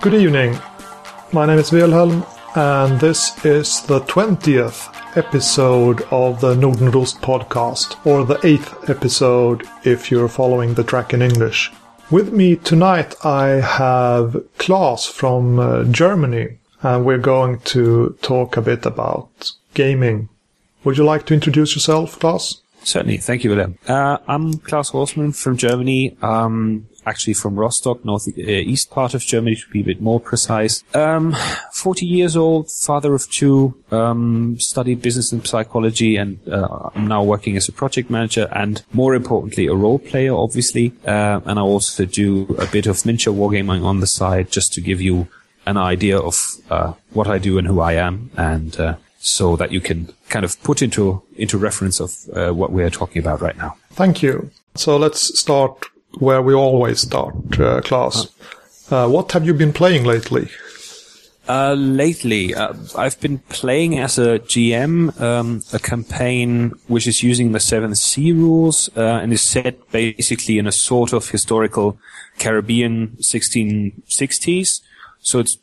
Good evening. My name is Wilhelm, and this is the 20th episode of the Nordenrost podcast, or the 8th episode if you're following the track in English. With me tonight, I have Claes from uh, Germany, and we're going to talk a bit about gaming. Would you like to introduce yourself, Claes? Certainly. Thank you, Wilhelm. Uh, I'm Claes Horstmann from Germany. Um, actually from Rostock, northeast uh, part of Germany to be a bit more precise. Um, 40 years old, father of two, um, studied business and psychology and uh, I'm now working as a project manager and more importantly a role player obviously. Uh, and I also do a bit of miniature wargaming on the side just to give you an idea of uh, what I do and who I am and uh, so that you can kind of put into into reference of uh, what we're talking about right now. Thank you. So let's start where we always start, uh, Claes. Uh, what have you been playing lately? Uh, lately, uh, I've been playing as a GM um, a campaign which is using the Seven Sea rules uh, and is set basically in a sort of historical Caribbean 1660s. So it's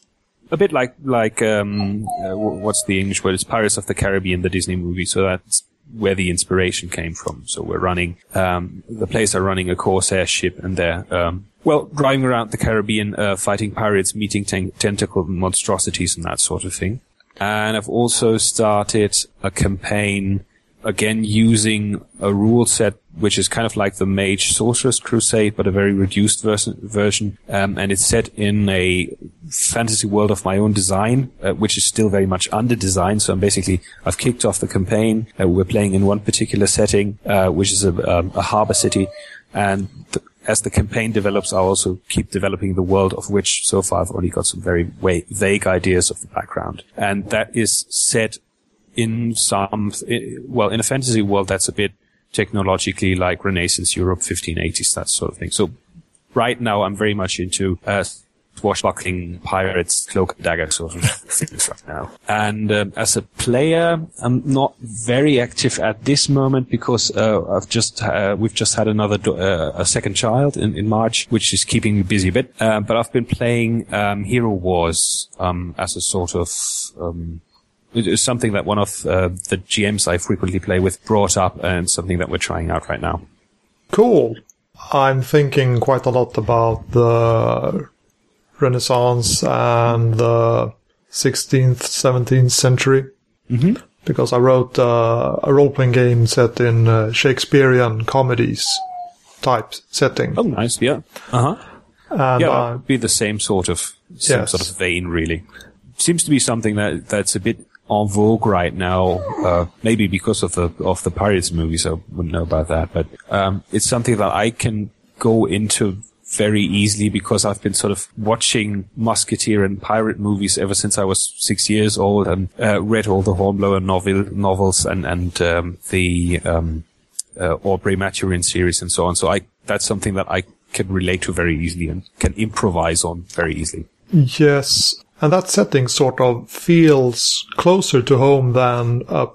a bit like like um, uh, what's the English word? It's Pirates of the Caribbean, the Disney movie. So that's where the inspiration came from. So we're running, um, the players are running a Corsair ship and they're, um, well, driving around the Caribbean, uh, fighting pirates, meeting ten- tentacle monstrosities and that sort of thing. And I've also started a campaign again using a rule set which is kind of like the Mage Sorcerer's Crusade, but a very reduced version. version. Um, and it's set in a fantasy world of my own design, uh, which is still very much under design. So I'm basically, I've kicked off the campaign. Uh, we're playing in one particular setting, uh, which is a, um, a harbor city. And th- as the campaign develops, I'll also keep developing the world of which so far I've only got some very vague ideas of the background. And that is set in some, well, in a fantasy world that's a bit technologically like Renaissance Europe, 1580s, that sort of thing. So right now I'm very much into, uh, swashbuckling pirates, cloak and dagger sort of things right now. And um, as a player, I'm not very active at this moment because uh, I've just uh, we've just had another do- uh, a second child in, in March, which is keeping me busy a bit. Uh, but I've been playing um, Hero Wars um, as a sort of um, something that one of uh, the GMs I frequently play with brought up and something that we're trying out right now. Cool. I'm thinking quite a lot about the Renaissance and the 16th, 17th century. Mm-hmm. Because I wrote uh, a role playing game set in uh, Shakespearean comedies type setting. Oh, nice. Yeah. Uh huh. And yeah, I- be the same sort of same Yes. sort of vein, really. Seems to be something that that's a bit en vogue right now. Uh, maybe because of the of the pirates movies, I wouldn't know about that, but um, it's something that I can go into very easily because I've been sort of watching musketeer and pirate movies ever since I was six years old and uh, read all the Hornblower novel novels and and um, the um, uh, Aubrey Maturin series and so on. So I that's something that I can relate to very easily and can improvise on very easily. Yes. And that setting sort of feels closer to home than a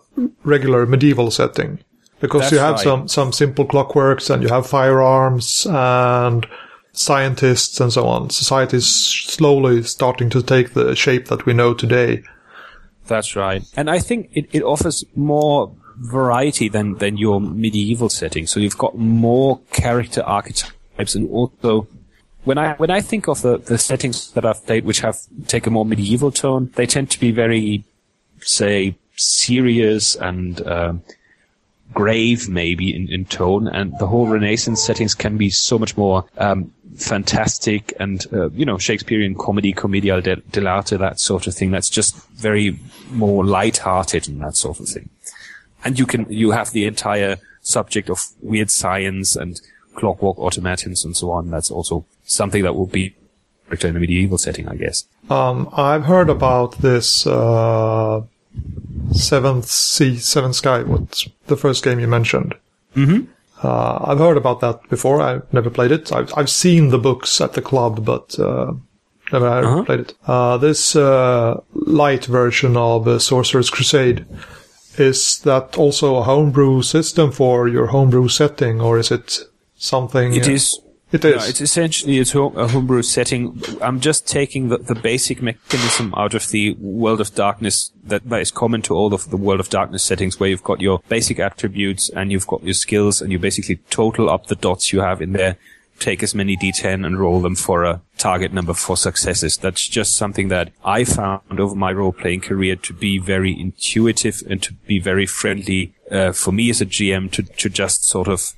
regular medieval setting. Because That's you have right. some, some simple clockworks and you have firearms and scientists and so on. Society is slowly starting to take the shape that we know today. That's right. And I think it, it offers more variety than, than your medieval setting. So you've got more character archetypes and also when I when I think of the, the settings that I've played which have take a more medieval tone, they tend to be very say serious and um grave maybe in, in tone. And the whole Renaissance settings can be so much more um, fantastic and uh, you know Shakespearean comedy commedia dell'arte that sort of thing. That's just very more light-hearted and that sort of thing. And you can you have the entire subject of weird science and clockwork automatons and so on that's also something that will be in a medieval setting I guess Um, I've heard about this uh, Seventh Sea, Seventh Sky. What's the first game you mentioned? mm-hmm. Uh, I've heard about that before. I've never played it. I've, I've seen the books at the club, but uh, never Uh-huh. played it. Uh, this uh, light version of uh, Sorcerer's Crusade is that also a homebrew system for your homebrew setting, or is it something? It is It is. Yeah, it's essentially a, home, a homebrew setting. I'm just taking the, the basic mechanism out of the World of Darkness that, that is common to all of the World of Darkness settings where you've got your basic attributes and you've got your skills and you basically total up the dots you have in there, take as many D10 and roll them for a target number for successes. That's just something that I found over my role playing career to be very intuitive and to be very friendly uh, for me as a GM to, to just sort of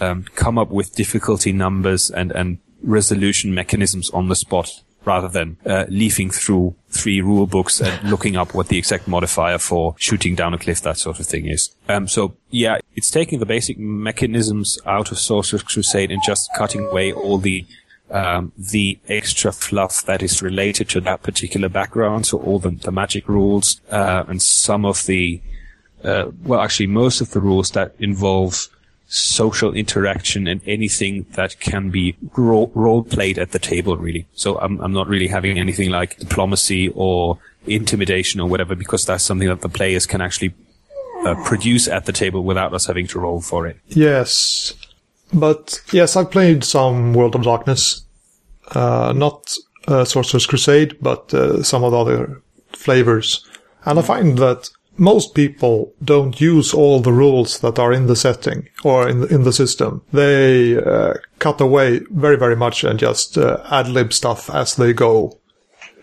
um, come up with difficulty numbers and, and resolution mechanisms on the spot rather than uh, leafing through three rule books and looking up what the exact modifier for shooting down a cliff, that sort of thing is. Um, so yeah, it's taking the basic mechanisms out of Sorcerer's Crusade and just cutting away all the um, the extra fluff that is related to that particular background, so all the, the magic rules uh, and some of the uh, well, actually, most of the rules that involve social interaction and anything that can be ro- role played at the table, really. So I'm, I'm not really having anything like diplomacy or intimidation or whatever, because that's something that the players can actually uh, produce at the table without us having to roll for it. Yes. But yes, I've played some World of Darkness. Uh, not uh, Sorcerer's Crusade, but uh, some of the other flavors. And I find that most people don't use all the rules that are in the setting or in the, in the system. They uh, cut away very, very much and just uh, ad lib stuff as they go.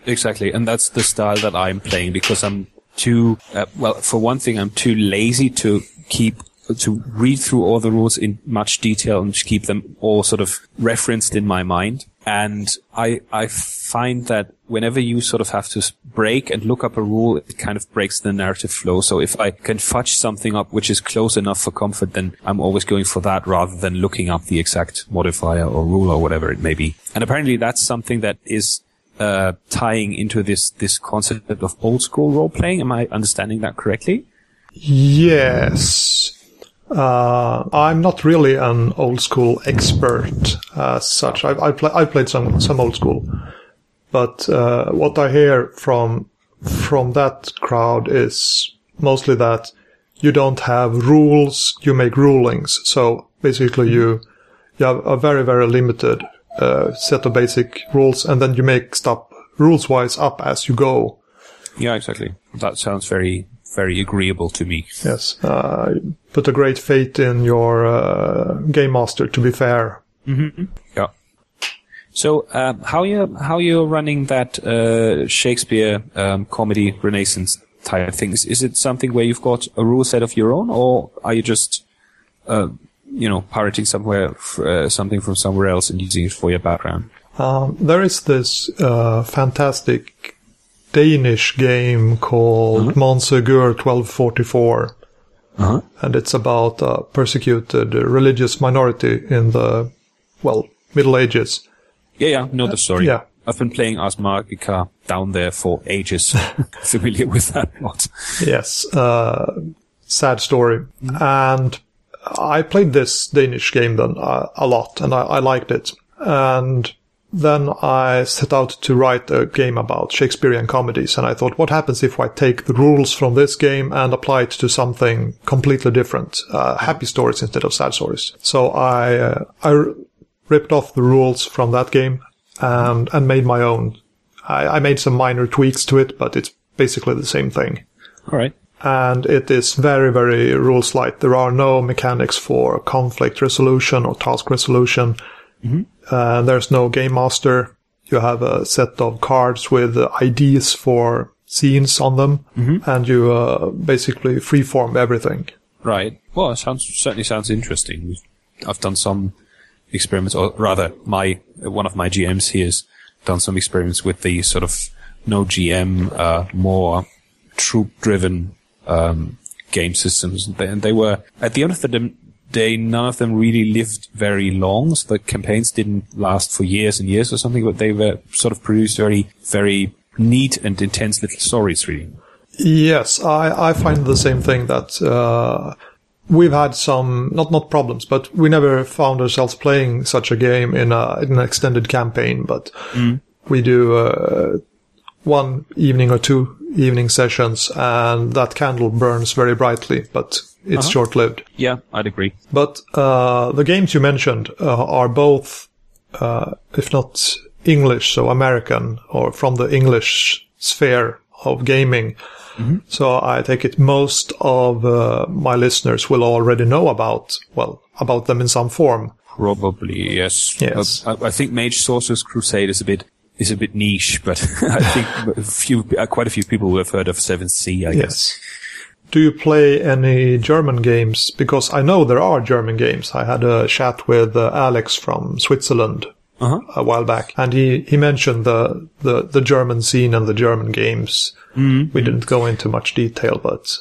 Exactly, and that's the style that I'm playing because I'm too uh, well. For one thing, I'm too lazy to keep to read through all the rules in much detail and keep them all sort of referenced in my mind. And I, I find that whenever you sort of have to break and look up a rule, it kind of breaks the narrative flow. So if I can fudge something up which is close enough for comfort, then I'm always going for that rather than looking up the exact modifier or rule or whatever it may be. And apparently that's something that is uh, tying into this this concept of old school role playing. Am I understanding that correctly? Yes. Uh, I'm not really an old school expert as such. I've, I've, I've played some, some old school, but uh, what I hear from from that crowd is mostly that you don't have rules, you make rulings. So basically, you you have a very very limited uh, set of basic rules, and then you make stuff rules wise up as you go. Yeah, exactly. That sounds very very agreeable to me. Yes, uh, put a great faith in your uh, game master. To be fair, Mm-hmm. Yeah. So, um, how you how you're running that uh, Shakespeare um, comedy Renaissance type things? Is it something where you've got a rule set of your own, or are you just uh, you know pirating somewhere f- uh, something from somewhere else and using it for your background? um, there is this uh, fantastic Danish game called Montsegur 1244. Uh-huh. and it's about a persecuted religious minority in the, well, Middle Ages. Yeah, yeah, know the story. yeah. I've been playing Ars Magica down there for ages. Familiar with that plot. Yes, uh, sad story. And I played this Danish game then uh, a lot, and I, I liked it. And then I set out to write a game about Shakespearean comedies, and I thought, what happens if I take the rules from this game and apply it to something completely different, uh, happy stories instead of sad stories? So I uh, I r- ripped off the rules from that game and and made my own. I, I made some minor tweaks to it, but it's basically the same thing All right. and it is very, very rules light. There are no mechanics for conflict resolution or task resolution. Uh, there's no game master. You have a set of cards with uh, IDs for scenes on them, and you uh, basically freeform everything. Right. Well, it sounds certainly sounds interesting. I've done some experiments, or rather, my one of my GMs here has done some experiments with the sort of no GM, uh, more troupe-driven um, game systems, and they, and they were at the end of the day, none of them really lived very long. So the campaigns didn't last for years and years or something, but they were sort of produced very, very neat and intense little stories, really. Yes, I, I find the same thing that uh, we've had some not not problems, but we never found ourselves playing such a game in, a, in an extended campaign. But we do uh, one evening or two evening sessions, and that candle burns very brightly, but it's short lived. Yeah, I'd agree. But uh, the games you mentioned uh, are both uh, if not English, so American or from the English sphere of gaming. So I take it most of uh, my listeners will already know about, well, about them in some form. Probably yes. Yes. Uh, I, I think Mage Sorcerer's Crusade is a bit is a bit niche, but I think a few, quite a few people will have heard of Seventh Sea. I guess. Do you play any German games? Because I know there are German games. I had a chat with uh, Alex from Switzerland Uh-huh. a while back, and he, he mentioned the, the, the German scene and the German games. We didn't go into much detail, but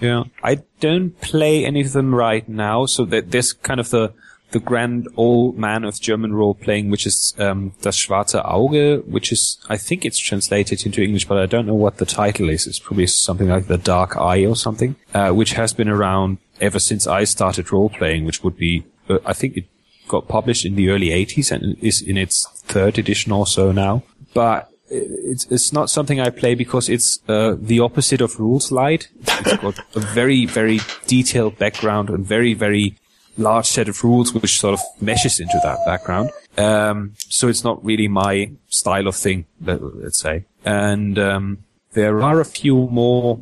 Yeah. I don't play any of them right now, so that there's kind of the the grand old man of German role playing, which is um, Das Schwarze Auge, which is I think it's translated into English, but I don't know what the title is. It's probably something like The Dark Eye or something, uh, which has been around ever since I started role playing, which would be uh, I think it got published in the early 80s and is in its third edition or so now. But it's it's not something I play because it's uh, the opposite of rules light. It's got a very very detailed background and very very large set of rules which sort of meshes into that background. Um, so it's not really my style of thing, let, let's say. And um, there are a few more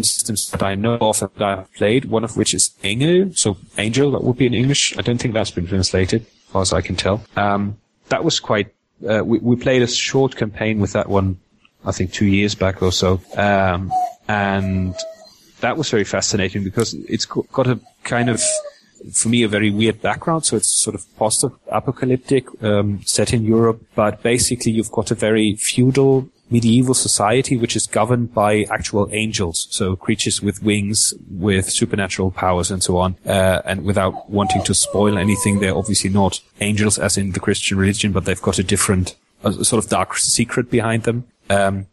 systems that I know of that I've played. One of which is Engel, so Angel. That would be in English. I don't think that's been translated, as far as I can tell. Um, that was quite uh, we, we played a short campaign with that one, I think two years back or so. Um, and that was very fascinating because it's got a kind of, for me, a very weird background. So it's sort of post-apocalyptic, um, set in Europe, but basically you've got a very feudal medieval society which is governed by actual angels, so creatures with wings, with supernatural powers and so on. Uh, and without wanting to spoil anything, they're obviously not angels as in the Christian religion, but they've got a different, a sort of dark secret behind them. Um,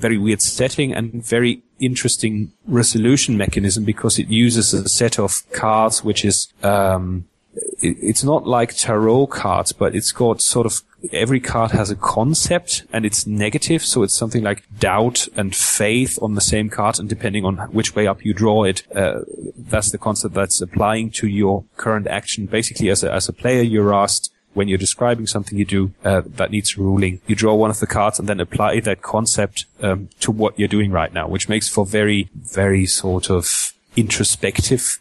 very weird setting and very interesting resolution mechanism because it uses a set of cards which is um, it, it's not like tarot cards, but it's got sort of every card has a concept and it's negative, so it's something like doubt and faith on the same card, and depending on which way up you draw it, uh, that's the concept that's applying to your current action. Basically, as a as a player, you're asked when you're describing something you do uh, that needs ruling, you draw one of the cards and then apply that concept um, to what you're doing right now, which makes for very, very sort of introspective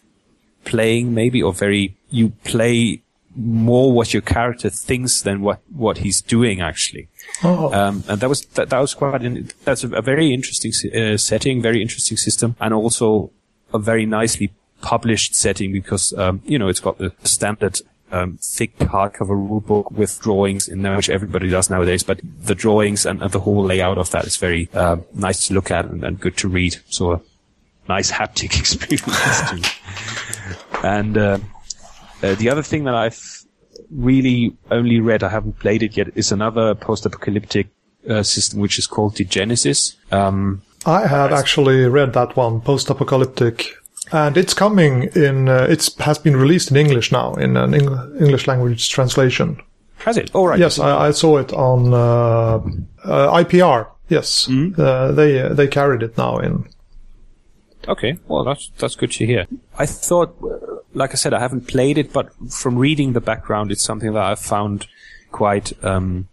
playing, maybe, or very you play more what your character thinks than what what he's doing actually. Oh. Um, and that was that, that was quite an, that's a, a very interesting uh, setting, very interesting system, and also a very nicely published setting because um, you know it's got the standard um, thick hardcover rule book with drawings in there, which everybody does nowadays. But the drawings and, and the whole layout of that is very uh, nice to look at and, and good to read. So a nice haptic experience. And uh, uh, the other thing that I've really only read, I haven't played it yet, is another post-apocalyptic uh, system which is called Degenesis. Um, I have actually read that one, post-apocalyptic, and it's coming in. Uh, it has been released in English now in an Eng- English language translation. has it? All right. Yes, I, I saw it on uh, uh, IPR. Yes, uh, they they carried it now in. Okay, well that's that's good to hear. I thought, uh, like I said, I haven't played it, but from reading the background, it's something that I've found quite um,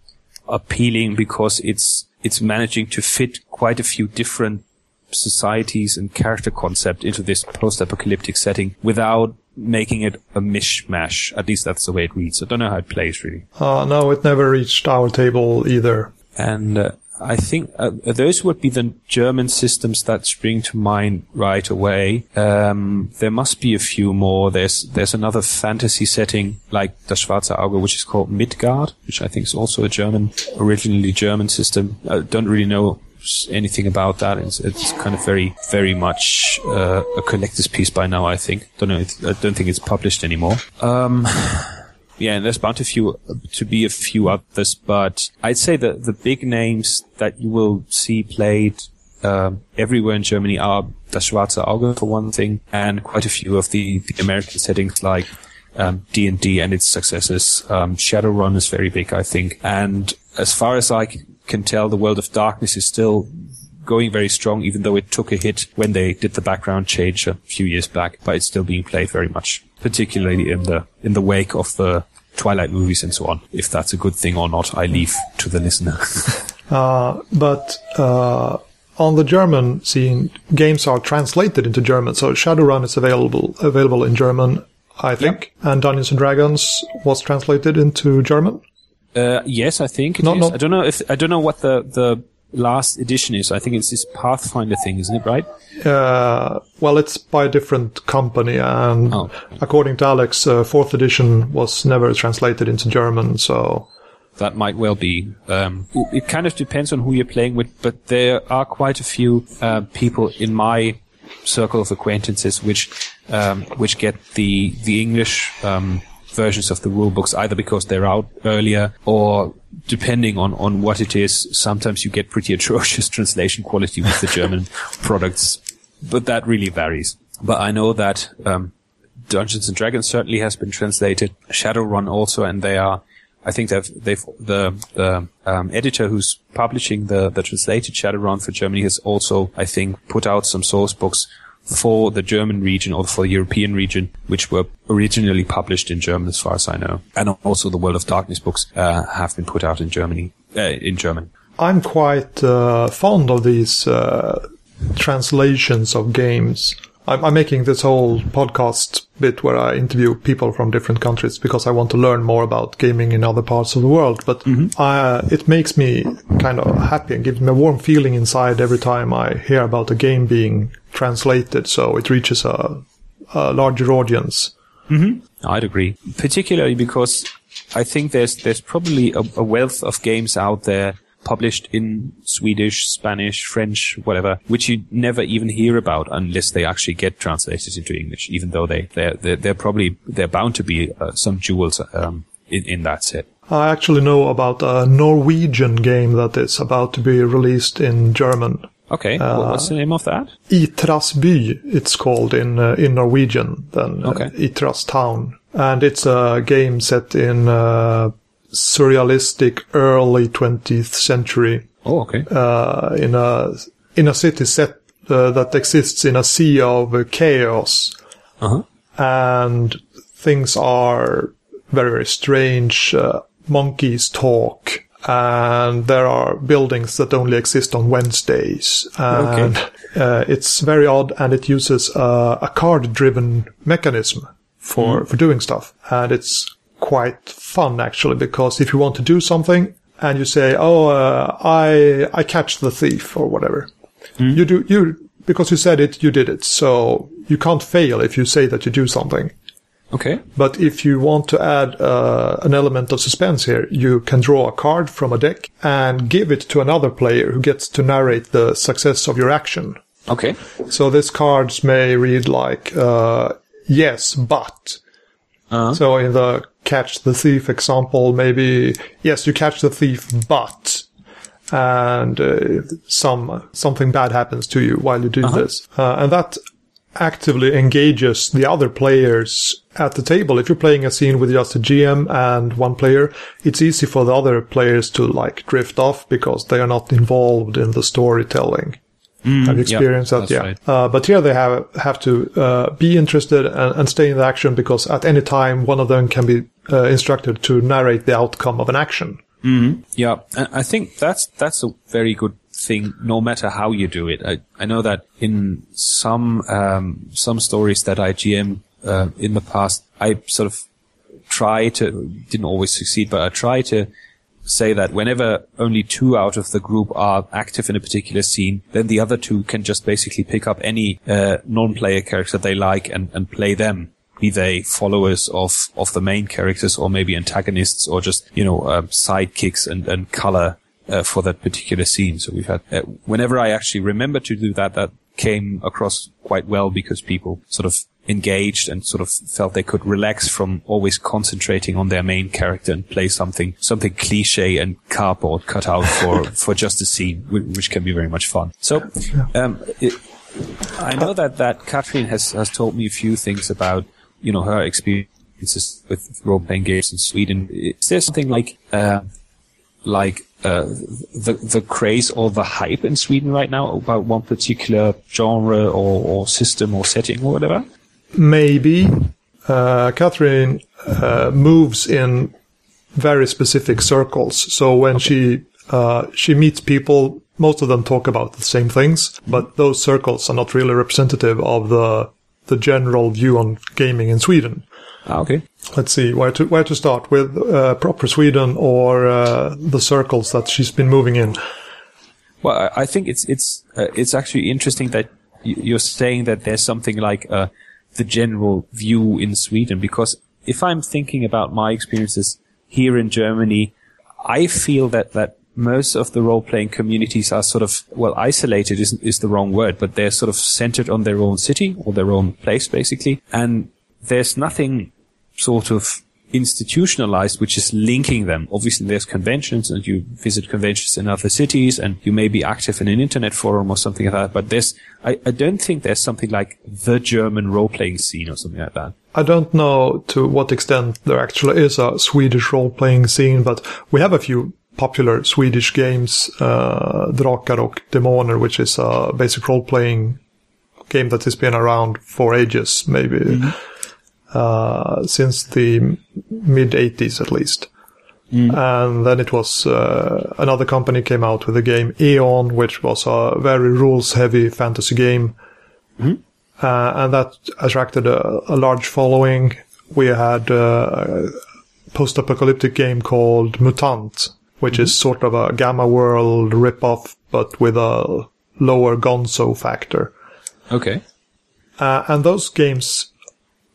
appealing because it's it's managing to fit quite a few different societies and character concept into this post-apocalyptic setting without making it a mishmash. At least that's the way it reads. I don't know how it plays really. Uh, no, it never reached our table either. And uh, I think uh, those would be the German systems that spring to mind right away. Um, there must be a few more. There's there's another fantasy setting like Das Schwarze Auge, which is called Midgard, which I think is also a German, originally German system. I don't really know anything about that. It's, it's kind of very very much uh, a collector's piece by now. I think. Don't know. I don't think it's published anymore. Um, yeah, and there's bound to few to be a few others, but I'd say that the big names that you will see played um, everywhere in Germany are Das Schwarze Auge for one thing, and quite a few of the, the American settings like um, D&D and its successors. Um, Shadowrun is very big, I think, and as far as I c- can tell, the World of Darkness is still going very strong, even though it took a hit when they did the background change a few years back. But it's still being played very much, particularly in the in the wake of the Twilight movies and so on. If that's a good thing or not, I leave to the listener. uh, but uh, on the German scene, games are translated into German. So Shadowrun is available available in German, I think, yep. and Dungeons and Dragons was translated into German. Uh, yes, I think it not, not, I don't know if I don't know what the the last edition is. I think it's this Pathfinder thing, isn't it? Right? Uh, well, it's by a different company, and oh. according to Alex, uh, fourth edition was never translated into German, so. That might well be. Um, it, it, kind of depends on who you're playing with, but there are quite a few uh, people in my circle of acquaintances which um, which get the the English um, versions of the rule books either because they're out earlier or depending on, on what it is, sometimes you get pretty atrocious translation quality with the German products, but that really varies. But I know that um, Dungeons and Dragons certainly has been translated, Shadowrun also, and they are. I think they've they've the the um, editor who's publishing the the translated Shadowrun for Germany has also I think put out some source books for the German region or for the European region, which were originally published in German, as far as I know. And also the World of Darkness books uh, have been put out in Germany, uh, in German. I'm quite uh, fond of these uh, translations of games. I'm, I'm, making this whole podcast bit where I interview people from different countries because I want to learn more about gaming in other parts of the world. But mm-hmm. I, it makes me kind of happy and gives me a warm feeling inside every time I hear about a game being translated so it reaches a, a larger audience. Mm-hmm. I'd agree, particularly because I think there's there's probably a, a wealth of games out there published in Swedish, Spanish, French, whatever, which you never even hear about unless they actually get translated into English, even though they, they're, they're, they're probably, they're bound to be uh, some jewels, um, in, in that set. I actually know about a Norwegian game that is about to be released in German. Okay, uh, what's the name of that? Itras by, it's called in uh, in Norwegian, then uh, okay. Itras town, and it's a game set in uh, surrealistic early 20th century. Oh, okay. Uh, in a in a city set uh, that exists in a sea of chaos, uh-huh. and things are very very strange. Uh, monkeys talk, and there are buildings that only exist on Wednesdays, and okay. Uh, it's very odd, and it uses a card-driven mechanism for mm. for doing stuff, and it's quite fun actually because if you want to do something and you say, "Oh, uh, I I catch the thief" or whatever, mm. you do you because you said it, you did it. So you can't fail if you say that you do something. Okay. But if you want to add uh, an element of suspense here, you can draw a card from a deck and give it to another player who gets to narrate the success of your action. Okay. So these cards may read like, uh, yes, but. Uh-huh. So in the catch the thief example, maybe, yes, you catch the thief, but, and uh, some, something bad happens to you while you do uh-huh. this. Uh, and that actively engages the other players at the table. If you're playing a scene with just a GM and one player, it's easy for the other players to like drift off because they are not involved in the storytelling. Mm, have you experienced that? Yeah. Right. Uh, but here they have have to uh, be interested and, and, stay in the action because at any time one of them can be uh, instructed to narrate the outcome of an action. Mm-hmm. Yeah, I think that's that's a very good thing. No matter how you do it, I, I know that in some um, some stories that I GM uh, in the past, I sort of try to didn't always succeed, but I try to say that whenever only two out of the group are active in a particular scene, then the other two can just basically pick up any uh, non-player character they like and, and play them. Be they followers of, of the main characters or maybe antagonists or just, you know, uh, sidekicks and, and color uh, for that particular scene. So we've had, uh, whenever I actually remember to do that, that came across quite well because people sort of engaged and sort of felt they could relax from always concentrating on their main character and play something something cliche and cardboard cut out for for just a scene, which can be very much fun. So, um, it, I know that that Catherine has has told me a few things about you know her experiences with role playing games in Sweden. Is there something like uh, like uh, the the craze or the hype in Sweden right now about one particular genre or, or system or setting or whatever? maybe uh, Catherine uh, moves in very specific circles. So when she uh, she meets people, most of them talk about the same things, but those circles are not really representative of the the general view on gaming in Sweden. Ah, okay. Let's see where to where to start with uh, proper Sweden or uh, the circles that she's been moving in. Well, I I think it's it's uh, it's actually interesting that you're saying that there's something like uh, the general view in Sweden because if I'm thinking about my experiences here in Germany, I feel that that most of the role-playing communities are sort of well isolated is is the wrong word, but they're sort of centered on their own city or their own place basically, and there's nothing sort of institutionalized which is linking them. Obviously there's conventions and you visit conventions in other cities and you may be active in an internet forum or something like that, but there's, I, I don't think there's something like the German role-playing scene or something like that. I don't know to what extent there actually is a Swedish role-playing scene, but we have a few popular Swedish games, uh, Drakar och Demoner, which is a basic role-playing game that has been around for ages, maybe uh, since the mid 80s at least. And then it was uh, another company came out with a game Eon, which was a very rules-heavy fantasy game, uh, and that attracted a, a large following. We had uh, a post-apocalyptic game called Mutant, which is sort of a Gamma World ripoff, but with a lower Gonzo factor. Okay. Uh, and those games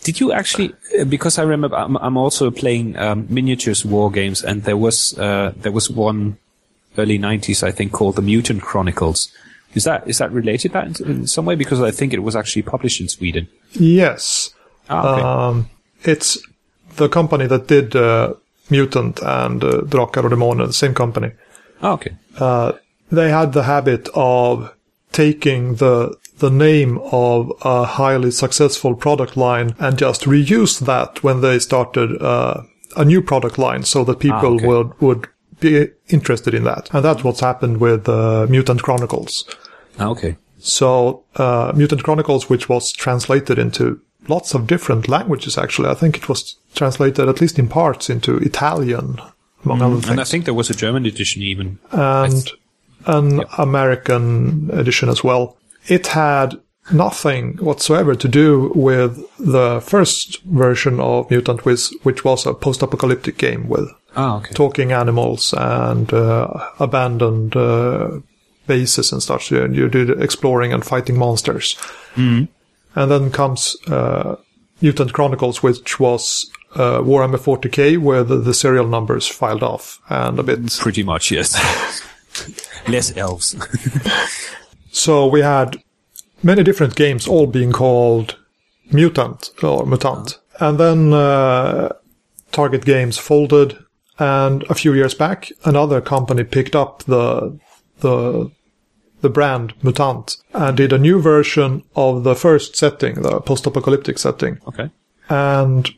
Did you actually? uh, Because I remember, I'm, I'm also playing um, miniatures war games, and there was uh, there was one early '90s, I think, called the Mutant Chronicles. Is that is that related that in, in some way? Because I think it was actually published in Sweden. Yes. Ah, okay. Um, it's the company that did uh, Mutant and uh, Drakar och Demoner, the same company. Ah, okay. Uh, they had the habit of taking the the name of a highly successful product line and just reuse that when they started uh, a new product line, so that people okay. would would be interested in that. And that's what's happened with uh, Mutant Chronicles. Ah, okay. So, uh, Mutant Chronicles, which was translated into lots of different languages, actually. I think it was translated, at least in parts, into Italian, among other things. And I think there was a German edition even. and an American edition as well. It had nothing whatsoever to do with the first version of Mutant Wiz, which was a post-apocalyptic game with Ah, okay. talking animals and uh, abandoned uh, bases and stuff. You, you did exploring and fighting monsters. And then comes uh, Mutant Chronicles, which was uh, Warhammer 40k, where the, the serial numbers filed off and a bit. Pretty much, yes. Less elves. So we had many different games, all being called Mutant or Mutant. And then uh, Target Games folded, and a few years back, another company picked up the the the brand Mutant and did a new version of the first setting, the post-apocalyptic setting. okay. And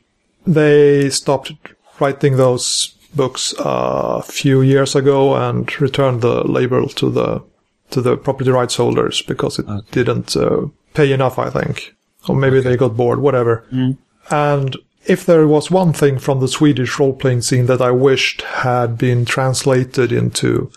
they stopped writing those books a few years ago and returned the label to the to the property rights holders because it didn't uh, pay enough, I think, or maybe they got bored, whatever. And if there was one thing from the Swedish role-playing scene that I wished had been translated into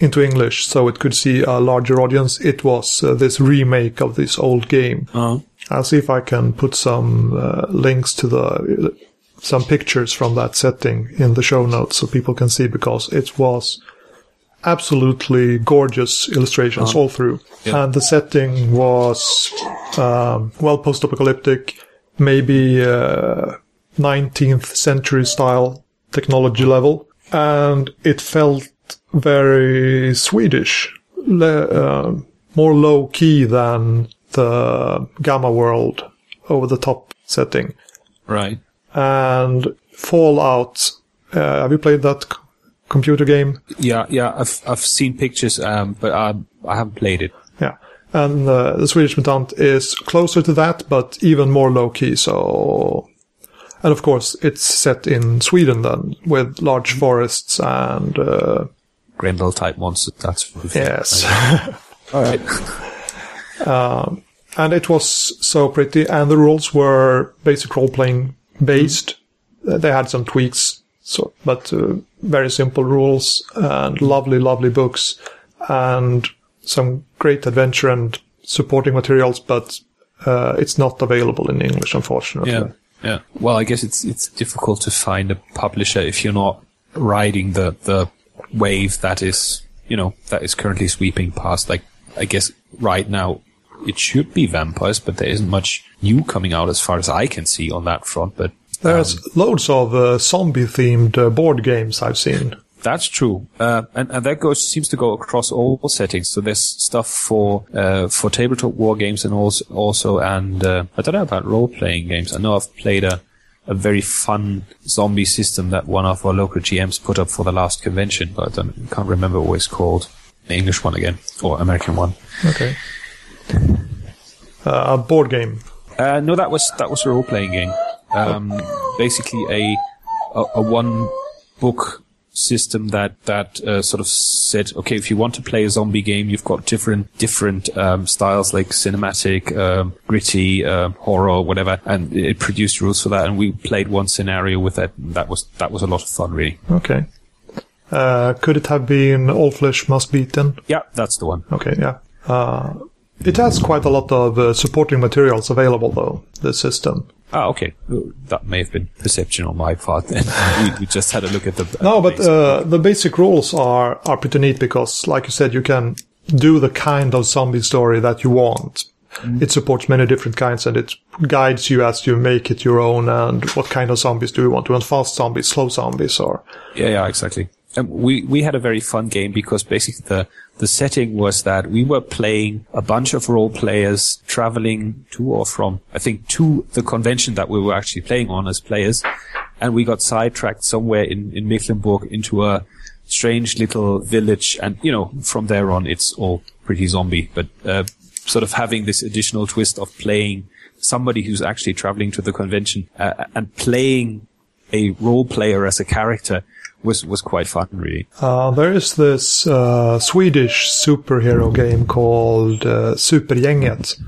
into English so it could see a larger audience, it was uh, this remake of this old game. Uh, I'll see if I can put some uh, links to the some pictures from that setting in the show notes so people can see because it was absolutely gorgeous illustrations all through. Yeah. And the setting was um, well post-apocalyptic, maybe uh, 19th century style technology level, and it felt very Swedish, le- uh, more low key than the Gamma World over the top setting. right. And Fallout. Uh, have you played that computer game? Yeah, yeah. I've I've seen pictures, um, but I I haven't played it. Yeah. And uh, the Swedish Mutant is closer to that, but even more low key. So, and of course, it's set in Sweden then, with large forests and uh, Grendel type monster. That's for yes. All right. and it was so pretty and the rules were basic role playing based uh, they had some tweaks, so but uh, very simple rules and lovely, lovely books and some great adventure and supporting materials, but uh, it's not available in English, unfortunately. Yeah. Yeah. Well, I guess it's it's difficult to find a publisher if you're not riding the the wave that is you know that is currently sweeping past. Like I guess right now it should be vampires, but there isn't much new coming out as far as I can see on that front. But There's loads of uh, zombie themed uh, board games I've seen. That's true, uh, and, and that goes seems to go across all settings. So there's stuff for uh, for tabletop war games and also also and uh, I don't know about role playing games. I know I've played a a very fun zombie system that one of our local GMs put up for the last convention, but I don't, can't remember what it's called. The English one again or American one. Okay. Uh, a board game. Uh, no, that was that was a role playing game. Um, basically a a, a one book system that that uh, sort of said, okay, if you want to play a zombie game, you've got different different um, styles like cinematic, um, gritty, uh, horror, whatever, and it produced rules for that. And we played one scenario with that. And that was that was a lot of fun, really. Okay. Uh, could it have been All Flesh Must Be Eaten? Yeah, that's the one. Okay, yeah. Uh, it has quite a lot of uh, supporting materials available, though, the system. Ah, okay. That may have been perception on my part. Then we, we just had a look at the. No, at but basic- uh, the basic rules are, are pretty neat because, like you said, you can do the kind of zombie story that you want. It supports many different kinds and it guides you as you make it your own and what kind of zombies do you want? Do you want fast zombies, slow zombies, or Yeah, yeah, exactly. And we, we had a very fun game because basically the, the setting was that we were playing a bunch of role players traveling to or from, I think, to the convention that we were actually playing on as players. And we got sidetracked somewhere in, in Mecklenburg into a strange little village. And, you know, from there on, it's all pretty zombie, but, uh, sort of having this additional twist of playing somebody who's actually traveling to the convention, uh, and playing a role player as a character was was quite fun, really. Uh, there is this uh, Swedish superhero game called uh, Supergänget.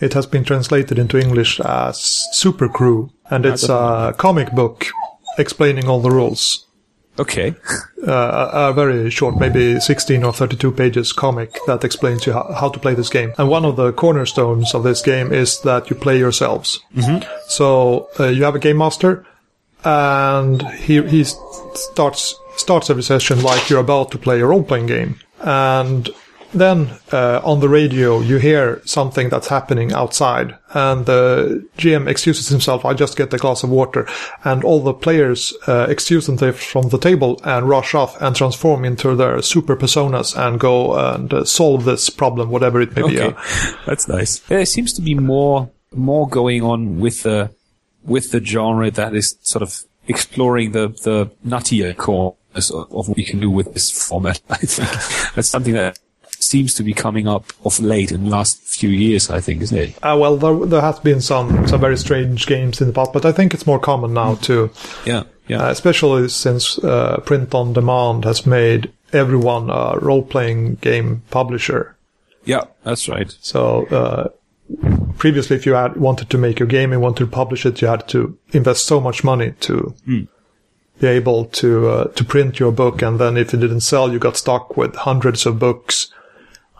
It has been translated into English as Super Crew, and it's a comic book explaining all the rules. Okay, Uh, a, a very short, maybe 16 or 32 pages comic that explains you how, how to play this game. And one of the cornerstones of this game is that you play yourselves. Mm-hmm. So uh, you have a game master, and he he starts starts every session like you're about to play a role playing game, and then uh, on the radio you hear something that's happening outside, and the GM excuses himself. I just get a glass of water, and all the players uh, excuse themselves from the table and rush off and transform into their super personas and go and uh, solve this problem, whatever it may be. okay, that's nice. There seems to be more more going on with the with the genre that is sort of exploring the the nuttier corners of, of what you can do with this format. I think that's something that seems to be coming up of late in the last few years. I think, isn't it? Uh, well, there, there has been some some very strange games in the past, but I think it's more common now too. Yeah, yeah. Uh, especially since uh, print on demand has made everyone a role playing game publisher. Yeah, that's right. So uh, previously, if you had wanted to make a game and wanted to publish it, you had to invest so much money to be able to uh, to print your book, and then if it didn't sell, you got stuck with hundreds of books.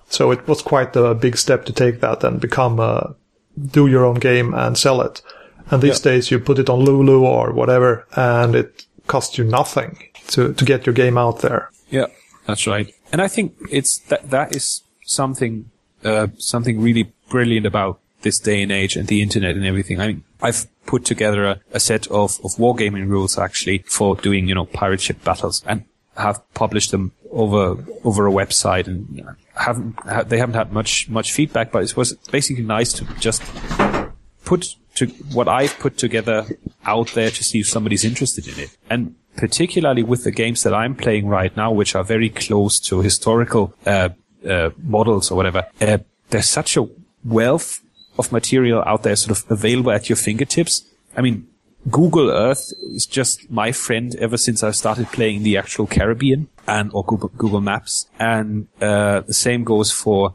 So it was quite a big step to take that and become a do your own game and sell it. And these days, you put it on Lulu or whatever, and it costs you nothing to to get your game out there. Yeah, that's right. And I think it's that that is something uh, something really brilliant about this day and age and the internet and everything. I mean, I've put together a, a set of, of wargaming rules actually for doing, you know, pirate ship battles and have published them over over a website and haven't ha- they haven't had much much feedback, but it was basically nice to just put to what I've put together out there to see if somebody's interested in it. And particularly with the games that I'm playing right now, which are very close to historical uh, uh, models or whatever, uh, there's such a wealth of material out there sort of available at your fingertips. I mean, Google Earth is just my friend ever since I started playing the actual Caribbean and or Google, Google Maps. And uh, the same goes for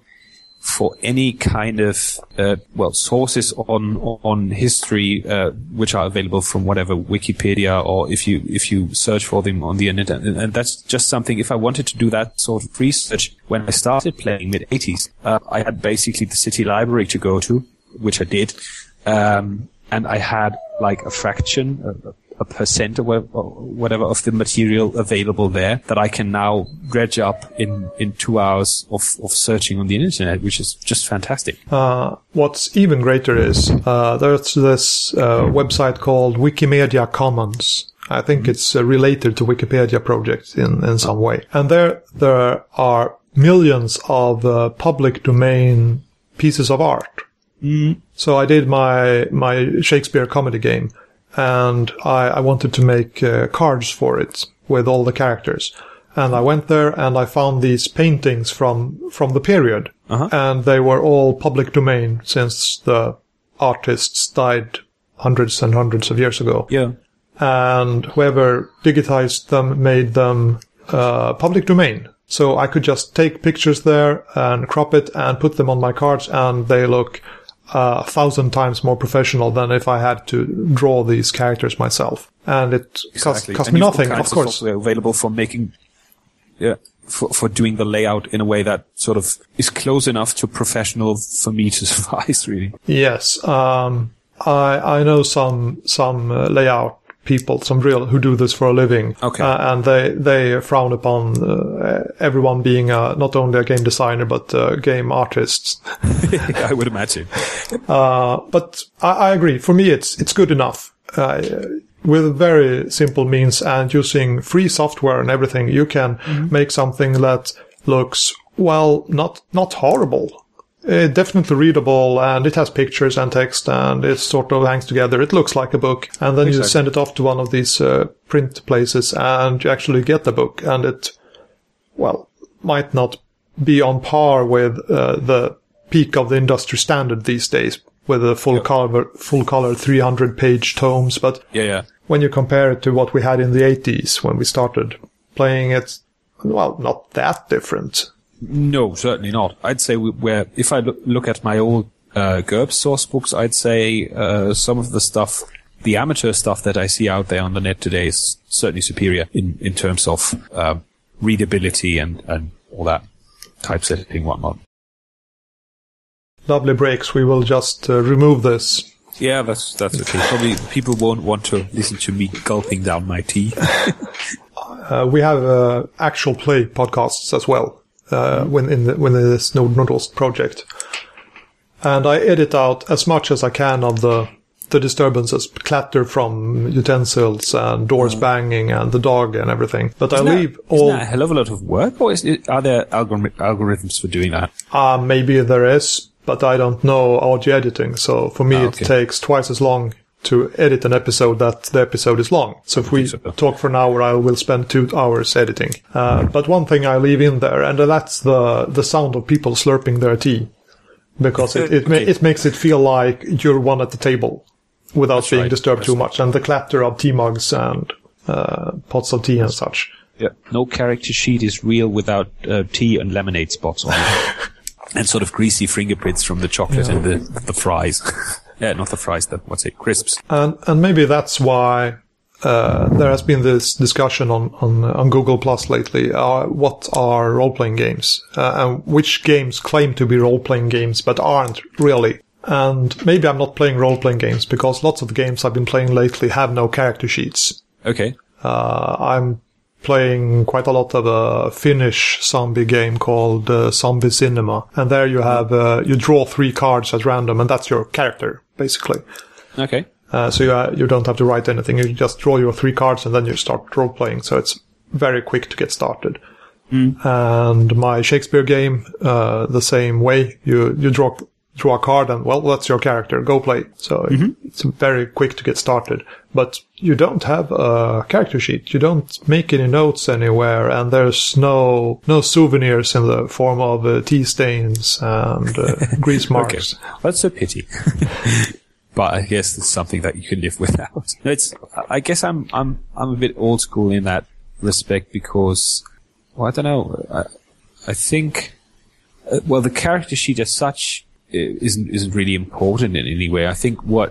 for any kind of uh, well sources on on history uh, which are available from whatever Wikipedia or if you if you search for them on the internet. And, that's just something if I wanted to do that sort of research when I started playing mid 80s uh, I had basically the city library to go to which I did. Um, and I had like a fraction a, percent or whatever of the material available there that I can now dredge up in, in two hours of, of searching on the internet, which is just fantastic. Uh, what's even greater is uh, there's this uh, website called Wikimedia Commons. I think mm-hmm. it's uh, related to Wikipedia project in, in some way. And there, there are millions of uh, public domain pieces of art. Mm. So I did my, my Shakespeare comedy game and I, I wanted to make uh, cards for it with all the characters. And I went there and I found these paintings from from the period, uh-huh. and they were all public domain since the artists died hundreds and hundreds of years ago. Yeah. And whoever digitized them made them uh, public domain. So I could just take pictures there and crop it and put them on my cards, and they look a thousand times more professional than if I had to draw these characters myself. And it exactly. cost, cost me nothing, of course. software available for making, yeah, for, for doing the layout in a way that sort of is close enough to professional for me to suffice, really. Yes. Um, I, I know some, some uh, layout people, some real who do this for a living. Okay. Uh, and they they frown upon uh, everyone being uh, not only a game designer but uh, game artists. I would imagine. Uh, but I, I, agree. For me, it's it's good enough. Uh, with very simple means and using free software and everything, you can mm-hmm. make something that looks well, not not horrible, uh, definitely readable and it has pictures and text and it sort of hangs together. It looks like a book. And then exactly. you send it off to one of these uh, print places and you actually get the book and it, well, might not be on par with uh, the peak of the industry standard these days with a full color, full color 300 page tomes. But yeah, yeah. when you compare it to what we had in the 80s when we started playing it, well, not that different. No, certainly not. I'd say where if I look at my old uh, GURPS source books, I'd say uh, some of the stuff, the amateur stuff that I see out there on the net today is certainly superior in, in terms of uh, readability and, and all that typesetting whatnot. Lovely breaks. We will just uh, remove this. Yeah, that's that's okay. Probably people won't want to listen to me gulping down my tea. uh, we have uh, actual play podcasts as well uh, when in the, when this Node Nordost project. And I edit out as much as I can of the the disturbances, clatter from utensils and doors mm. banging and the dog and everything. But isn't I leave that, all. Isn't that a hell of a lot of work, or it, are there algorith- algorithms for doing that? Uh, maybe there is, but I don't know audio editing. So for me, oh, okay. it takes twice as long to edit an episode that the episode is long. So if we so. talk for an hour, I will spend two hours editing. Uh, but one thing I leave in there, and that's the, the sound of people slurping their tea. Because it, it, okay. ma- it makes it feel like you're one at the table without that's being right. disturbed that's too much. And the clatter of tea mugs and, uh, pots of tea and such. Yeah. No character sheet is real without, uh, tea and lemonade spots on it. and sort of greasy fingerprints from the chocolate yeah. and the, the fries. Yeah, not the fries, the what's it, crisps. And and maybe that's why uh, there has been this discussion on on, on Google Plus lately. Uh, what are role playing games, uh, and which games claim to be role playing games but aren't really? And maybe I'm not playing role playing games because lots of the games I've been playing lately have no character sheets. Okay. Uh, I'm playing quite a lot of a Finnish zombie game called uh, Zombie Cinema, and there you have uh, you draw three cards at random, and that's your character basically. Okay. Uh, so you, uh, you don't have to write anything. You just draw your three cards and then you start role playing. So it's very quick to get started. Mm. And my Shakespeare game, uh, the same way. You you draw draw a card and well, that's your character. Go play. So mm-hmm. it's very quick to get started. But you don't have a character sheet. You don't make any notes anywhere, and there's no no souvenirs in the form of uh, tea stains and uh, grease marks. okay. That's a pity. but I guess it's something that you can live without. It's. I guess I'm I'm I'm a bit old school in that respect because, well, I don't know. I, I think Uh, well, the character sheet as such uh, isn't isn't really important in any way. I think what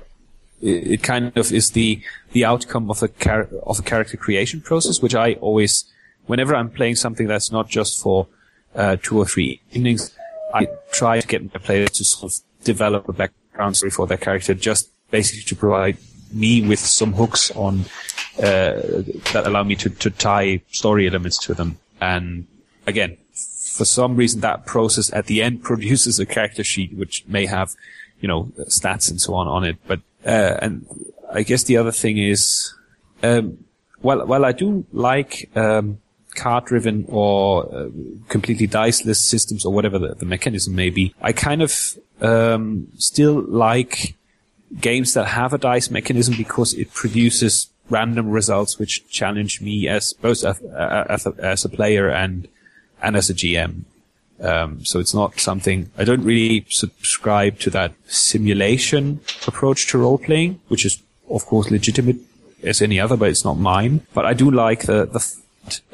it, it kind of is the the outcome of the char- of the character creation process, which I always, whenever I'm playing something that's not just for uh, two or three evenings, I try to get my players to sort of develop a background story for their character, just basically to provide me with some hooks on uh, that allow me to, to tie story elements to them. And again, for some reason, that process at the end produces a character sheet which may have, you know, stats and so on on it. But uh, and I guess the other thing is, um, well, I do like um, card-driven or uh, completely diceless systems or whatever the, the mechanism may be. I kind of um, still like games that have a dice mechanism because it produces random results which challenge me as both as, as, a, as a player and and as a GM. Um, so it's not something I don't really subscribe to that simulation approach to role playing, which is of course legitimate as any other, but it's not mine. But I do like the the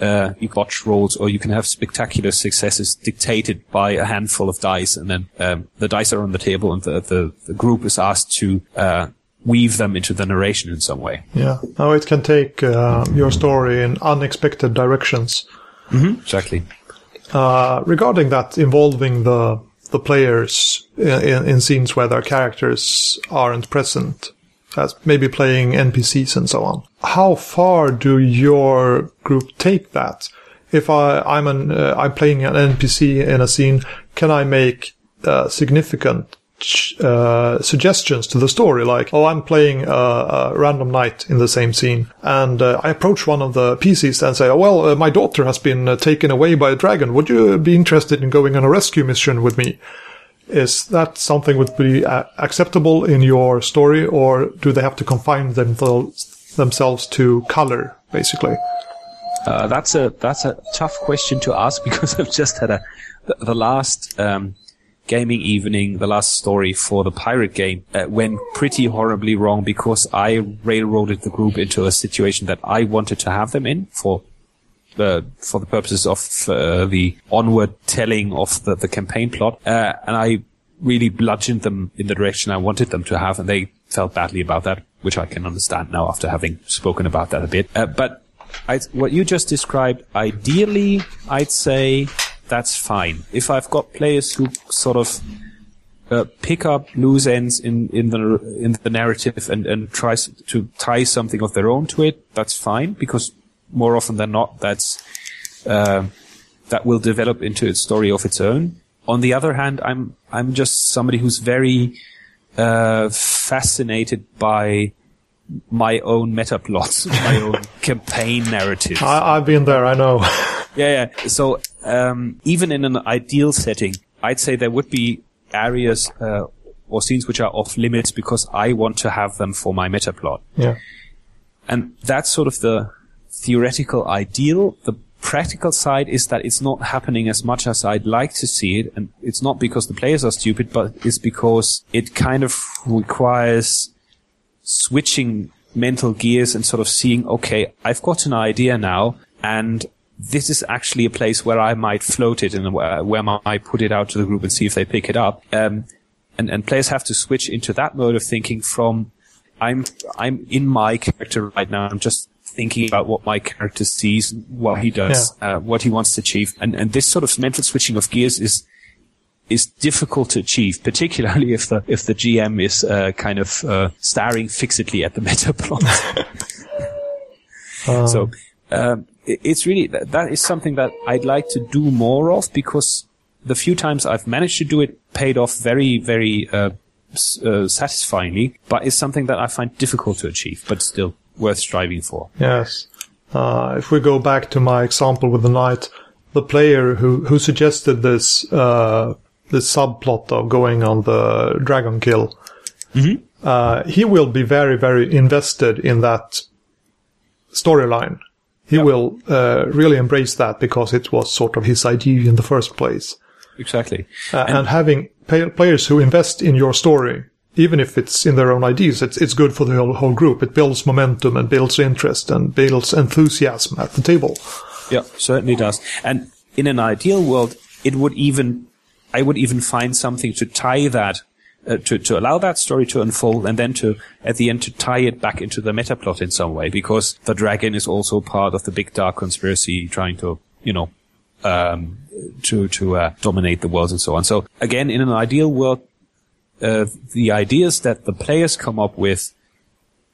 uh, you botch rolls or you can have spectacular successes dictated by a handful of dice and then um, the dice are on the table and the, the, the group is asked to uh, weave them into the narration in some way. Yeah. Now it can take uh, your story in unexpected directions. Mm-hmm. Exactly. Uh, regarding that involving the the players in, in, scenes where their characters aren't present, as maybe playing NPCs and so on. How far do your group take that? If I, I'm an, uh, I'm playing an NPC in a scene, can I make uh, significant uh, suggestions to the story, like, oh, I'm playing a, a random knight in the same scene, and uh, I approach one of the PCs and say, oh, well, uh, my daughter has been uh, taken away by a dragon. Would you be interested in going on a rescue mission with me? Is that something would be uh, acceptable in your story, or do they have to confine themselves themselves to color, basically? Uh, that's a that's a tough question to ask because I've just had a the, the last um, gaming evening, the last story for the pirate game uh, went pretty horribly wrong because I railroaded the group into a situation that I wanted to have them in for for the purposes of uh, the onward telling of the, the campaign plot. Uh, and I really bludgeoned them in the direction I wanted them to have, and they felt badly about that, which I can understand now after having spoken about that a bit. Uh, but I, what you just described, ideally, I'd say that's fine. If I've got players who sort of uh, pick up loose ends in, in the in the narrative and and tries to tie something of their own to it, that's fine because more often than not, that's uh, that will develop into a story of its own. On the other hand, I'm I'm just somebody who's very uh, fascinated by my own meta plots, my own campaign narrative. I, have been there, I know. yeah, yeah. So um, even in an ideal setting, I'd say there would be areas uh, or scenes which are off limits because I want to have them for my meta plot. Yeah. And that's sort of the theoretical ideal. The practical side is that it's not happening as much as I'd like to see it. And it's not because the players are stupid, but it's because it kind of requires switching mental gears and sort of seeing, okay, I've got an idea now and this is actually a place where I might float it and where, I put it out to the group and see if they pick it up. Um, and, and players have to switch into that mode of thinking from I'm I'm in my character right now. I'm just thinking about what my character sees, what he does, yeah. uh, what he wants to achieve, and and this sort of mental switching of gears is is difficult to achieve, particularly if the if the GM is uh, kind of uh, staring fixedly at the meta plot. um. So um, it's really that, that is something that I'd like to do more of because the few times I've managed to do it paid off very very uh, uh, satisfyingly, but it's something that I find difficult to achieve, but still worth striving for. Yes. Uh, if we go back to my example with the knight, the player who, who suggested this, uh, this subplot of going on the dragon kill, mm-hmm. uh, he will be very, very invested in that storyline. He will uh, really embrace that because it was sort of his idea in the first place. Exactly. Uh, and, and, having players who invest in your story even if it's in their own ideas, it's, it's good for the whole, whole group. It builds momentum and builds interest and builds enthusiasm at the table. Yeah, certainly does. And in an ideal world, it would even I would even find something to tie that uh, to, to allow that story to unfold and then to, at the end, to tie it back into the meta plot in some way because the dragon is also part of the big dark conspiracy trying to, you know, um, to, to, uh, dominate the world and so on. So again, in an ideal world, uh, the ideas that the players come up with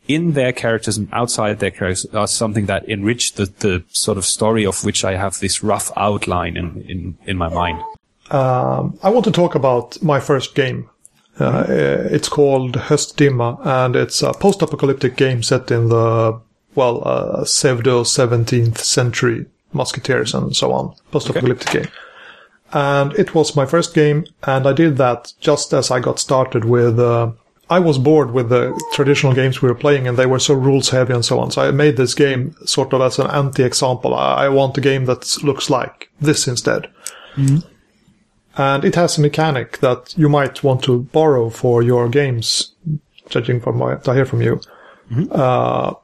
in their characters and outside their characters are something that enrich the, the sort of story of which I have this rough outline in, in, in my mind. Um, I want to talk about my first game. Uh, it's called Höstdimma, and it's a post-apocalyptic game set in the, well, uh, pseudo 17th century musketeers and so on. Post-apocalyptic okay. game. And it was my first game, and I did that just as I got started with, uh, I was bored with the traditional games we were playing and they were so rules heavy and so on. So I made this game sort of as an anti-example. I, want a game that looks like this instead. Mm-hmm. And it has a mechanic that you might want to borrow for your games, judging from what I hear from you. Mm-hmm. Uh,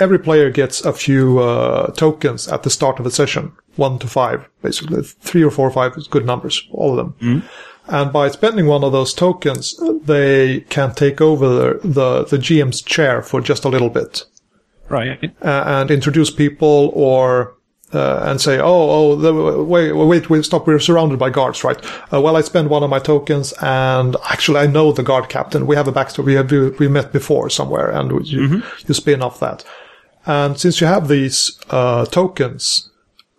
every player gets a few uh, tokens at the start of a session, one to five, basically. Three or four or five is good numbers, all of them. Mm-hmm. And by spending one of those tokens, they can take over the, the, the GM's chair for just a little bit. Right. Uh, and introduce people or uh, and say, oh, oh, the, wait, wait, wait, stop, we're surrounded by guards, right? Uh, well, I spend one of my tokens, and actually, I know the guard captain. We have a backstory. We have we met before somewhere, and you, mm-hmm. you spin off that. And since you have these uh, tokens,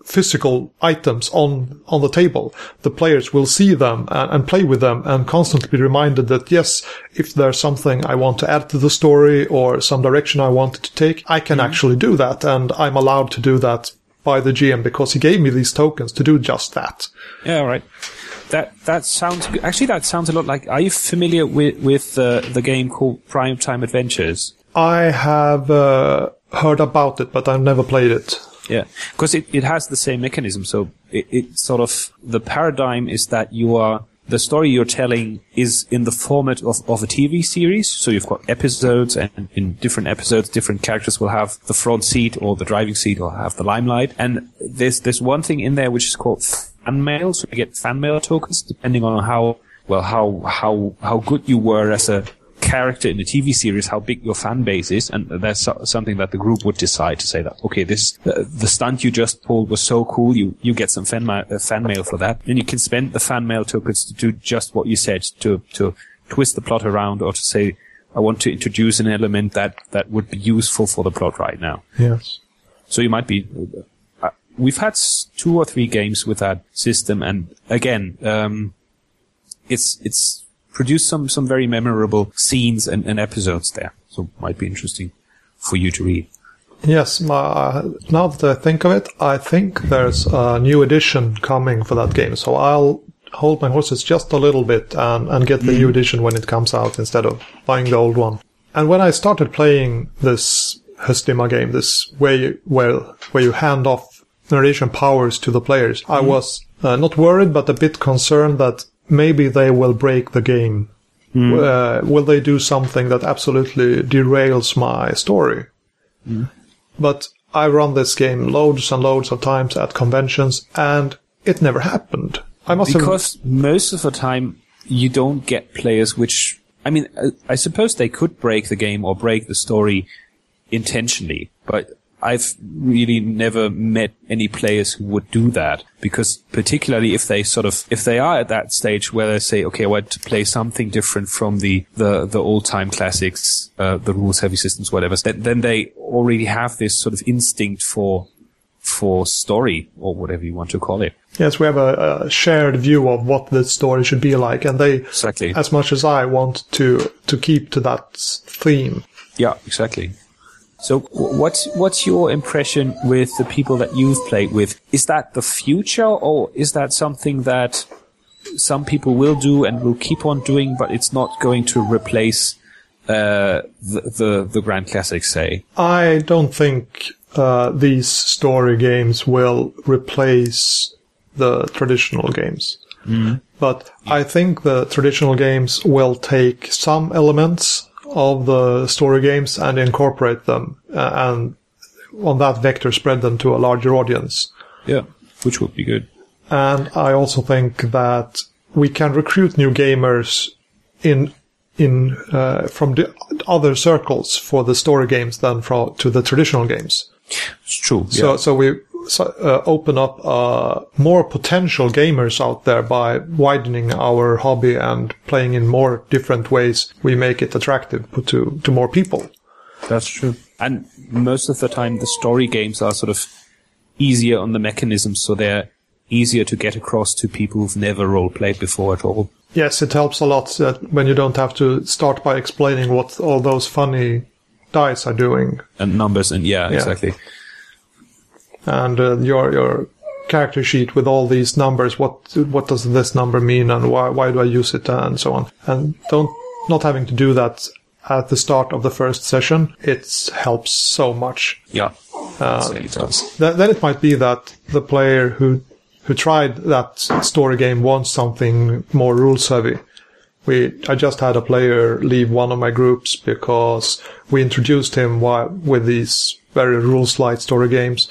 physical items on on the table, the players will see them and, and, play with them, and constantly be reminded that yes, if there's something I want to add to the story or some direction I wanted to take, I can mm-hmm. actually do that, and I'm allowed to do that by the GM because he gave me these tokens to do just that. Yeah, right. That that sounds actually that sounds a lot like. Are you familiar with with uh, the game called Prime Time Adventures? I have uh, heard about it, but I've never played it. Yeah, because it, it has the same mechanism. So it, it sort of the paradigm is that you are the story you're telling is in the format of, of a TV series. So you've got episodes and in different episodes, different characters will have the front seat or the driving seat or have the limelight. And there's, there's one thing in there which is called fan mail. So you get fan mail tokens depending on how, well, how, how, how good you were as a character in the TV series, how big your fan base is, and that's something that the group would decide to say that, okay, this, uh, the stunt you just pulled was so cool, you, you get some fan, ma- uh, fan mail for that. And you can spend the fan mail tokens to do just what you said, to, to twist the plot around or to say, I want to introduce an element that, that would be useful for the plot right now. Yes. So you might be, uh, we've had two or three games with that system, and again, um, it's, it's produced some, some very memorable scenes and, and episodes there. So might be interesting for you to read. Yes, my, now that I think of it, I think there's a new edition coming for that game. So I'll hold my horses just a little bit and, and get the mm. new edition when it comes out instead of buying the old one. And when I started playing this Höstdimma game, this way where, where you hand off narration powers to the players, mm. I was uh, not worried, but a bit concerned that maybe they will break the game. Mm. Uh, will they do something that absolutely derails my story? Mm. But I run this game loads and loads of times at conventions, and it never happened. I must because have... most of the time you don't get players which I mean, I suppose they could break the game or break the story intentionally, but I've really never met any players who would do that because particularly if they sort of, if they are at that stage where they say, okay, I want to play something different from the, the, the old time classics, uh, the rules heavy systems, whatever, then, then they already have this sort of instinct for, for story or whatever you want to call it. Yes, we have a, a, shared view of what the story should be like, and they, exactly. as much as I want to to keep to that theme. Yeah, exactly. So what's what's your impression with the people that you've played with? Is that the future or is that something that some people will do and will keep on doing, but it's not going to replace uh, the, the, the Grand Classics, say? I don't think uh, these story games will replace the traditional games. Mm-hmm. But I think the traditional games will take some elements of the story games and incorporate them uh, and on that vector spread them to a larger audience. Yeah, which would be good. And I also think that we can recruit new gamers in in uh, from the other circles for the story games than from to the traditional games. It's true. So yeah. so we uh, open up uh, more potential gamers out there by widening our hobby and playing in more different ways. We make it attractive to to more people. That's true. And most of the time, the story games are sort of easier on the mechanism, so they're easier to get across to people who've never role played before at all. Yes, it helps a lot that when you don't have to start by explaining what all those funny dice are doing, And numbers, and yeah, Yeah. exactly. And uh, your your character sheet with all these numbers. What what does this number mean, and why why do I use it, and so on. And don't not having to do that at the start of the first session. It helps so much. Yeah. Uh, it does. Th- then it might be that the player who who tried that story game wants something more rules heavy. We I just had a player leave one of my groups because we introduced him wi- with these very rules light story games,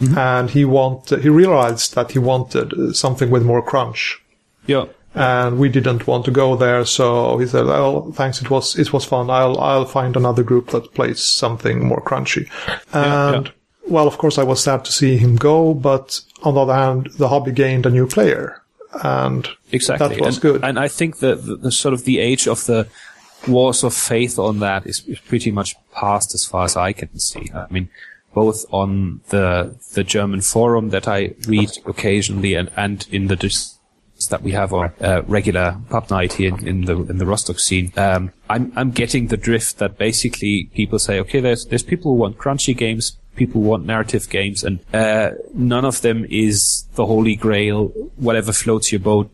Mm-hmm. and he want he realized that he wanted something with more crunch. Yeah. And we didn't want to go there, so he said, "Oh, thanks. It was it was fun. I'll I'll find another group that plays something more crunchy." Yeah, And yeah. well, of course, I was sad to see him go, but on the other hand, the hobby gained a new player, and Exactly. that was and, good. And I think that the, the sort of the age of the wars of faith on that is, is pretty much past as far as I can see. I mean, both on the the German forum that I read occasionally and, and in the dis- that we have on uh, regular pub night here in, in the in the Rostock scene, um, I'm I'm getting the drift that basically people say, okay, there's there's people who want crunchy games, people who want narrative games, and uh, none of them is the holy grail. Whatever floats your boat,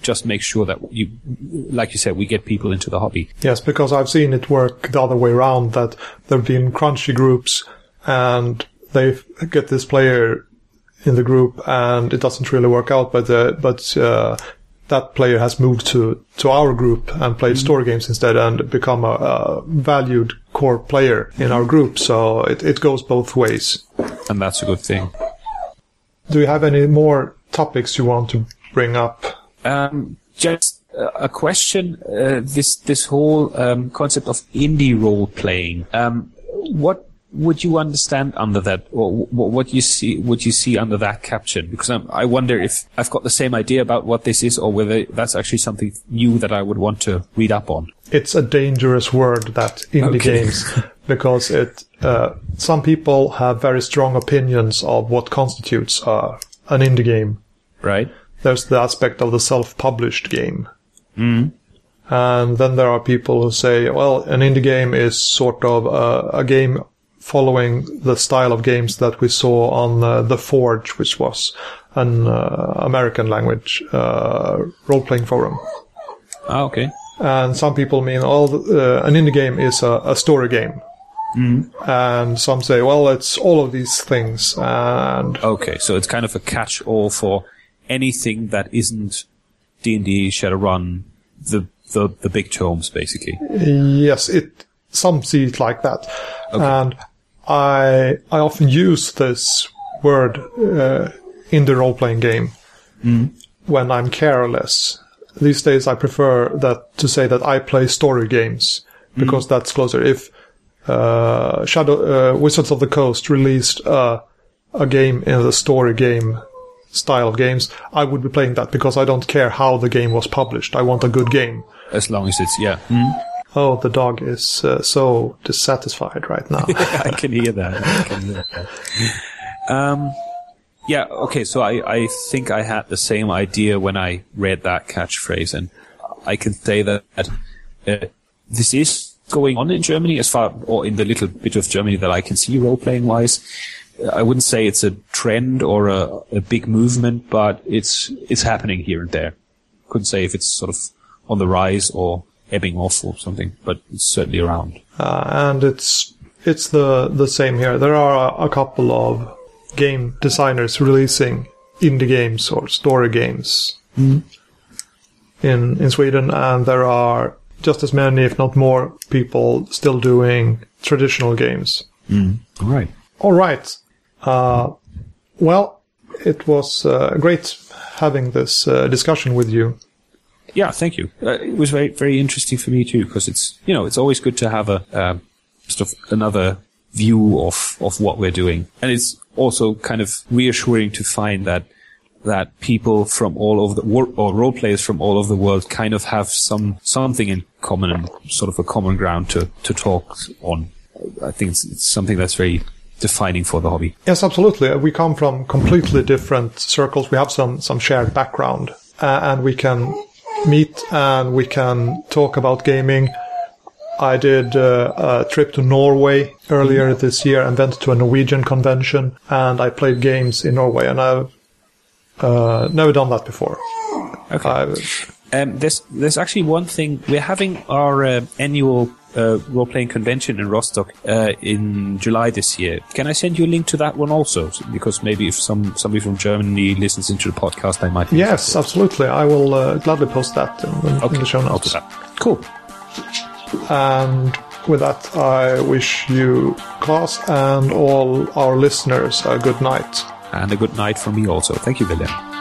just make sure that you, like you said, we get people into the hobby. Yes, because I've seen it work the other way around. That there've been crunchy groups, and they get this player in the group, and it doesn't really work out. But uh, but uh, that player has moved to to our group and played story games instead, and become a, a valued core player in our group. So it it goes both ways. And that's a good thing. Do you have any more topics you want to bring up? Um, just a question. Uh, this this whole um, concept of indie role playing. Um, what would you understand under that, or wh- what you see? Would you see under that caption? Because I'm, I wonder if I've got the same idea about what this is, or whether that's actually something new that I would want to read up on. it's a dangerous word that indie Okay. games because it uh, some people have very strong opinions of what constitutes uh, an indie game. Right. There's the aspect of the self-published game. And then there are people who say, well, an indie game is sort of uh, a game following the style of games that we saw on uh, The Forge, which was an uh, American language uh, role-playing forum. Ah, okay. And some people mean, oh, uh, an indie game is a, a story game. And some say, well, it's all of these things. And Okay, so it's kind of a catch-all for anything that isn't D&D, Shadowrun, the, the, the big tomes, basically. yes, it, some see it like that. And I, I often use this word, uh, in the role-playing game when I'm careless. These days I prefer that to say that I play story games because that's closer. If, uh, Shadow, uh, Wizards of the Coast released, uh, a game in the story game style of games, I would be playing that because I don't care how the game was published. I want a good game. As long as it's, yeah. Oh, the dog is uh, so dissatisfied right now. I can hear that. I can hear that. Um, yeah, okay, so I, I think I had the same idea when I read that catchphrase, and I can say that uh, this is going on in Germany as far, or in the little bit of Germany that I can see role playing wise. I wouldn't say it's a trend or a, a big movement, but it's it's happening here and there. Couldn't say if it's sort of on the rise or ebbing off or something, but it's certainly around. uh, and it's it's the the same here. There are a, a couple of game designers releasing indie games or story games in in Sweden, and there are just as many, if not more, people still doing traditional games. All right. All right. Uh, well, it was uh, great having this uh, discussion with you. Yeah, thank you. Uh, it was very very interesting for me too because it's you know it's always good to have a um, sort of another view of of what we're doing, and it's also kind of reassuring to find that that people from all over the world or role players from all over the world kind of have some something in common and sort of a common ground to to talk on. I think it's, it's something that's very defining for the hobby. Yes, absolutely. We come from completely different circles. We have some some shared background, uh, and we can meet and we can talk about gaming. I did uh, a trip to Norway earlier this year and went to a Norwegian convention, and I played games in Norway, and I've uh, never done that before. Okay. Um, there's there's actually one thing we're having our uh, annual uh, role playing convention in Rostock uh, in July this year. Can I send you a link to that one also? Because maybe if some somebody from Germany listens into the podcast, they might. Yes, absolutely. I will uh, gladly post that in, in, Okay, in the show notes. Cool. And with that, I wish you, Claes, and all our listeners a good night. And a good night from me also. Thank you, William.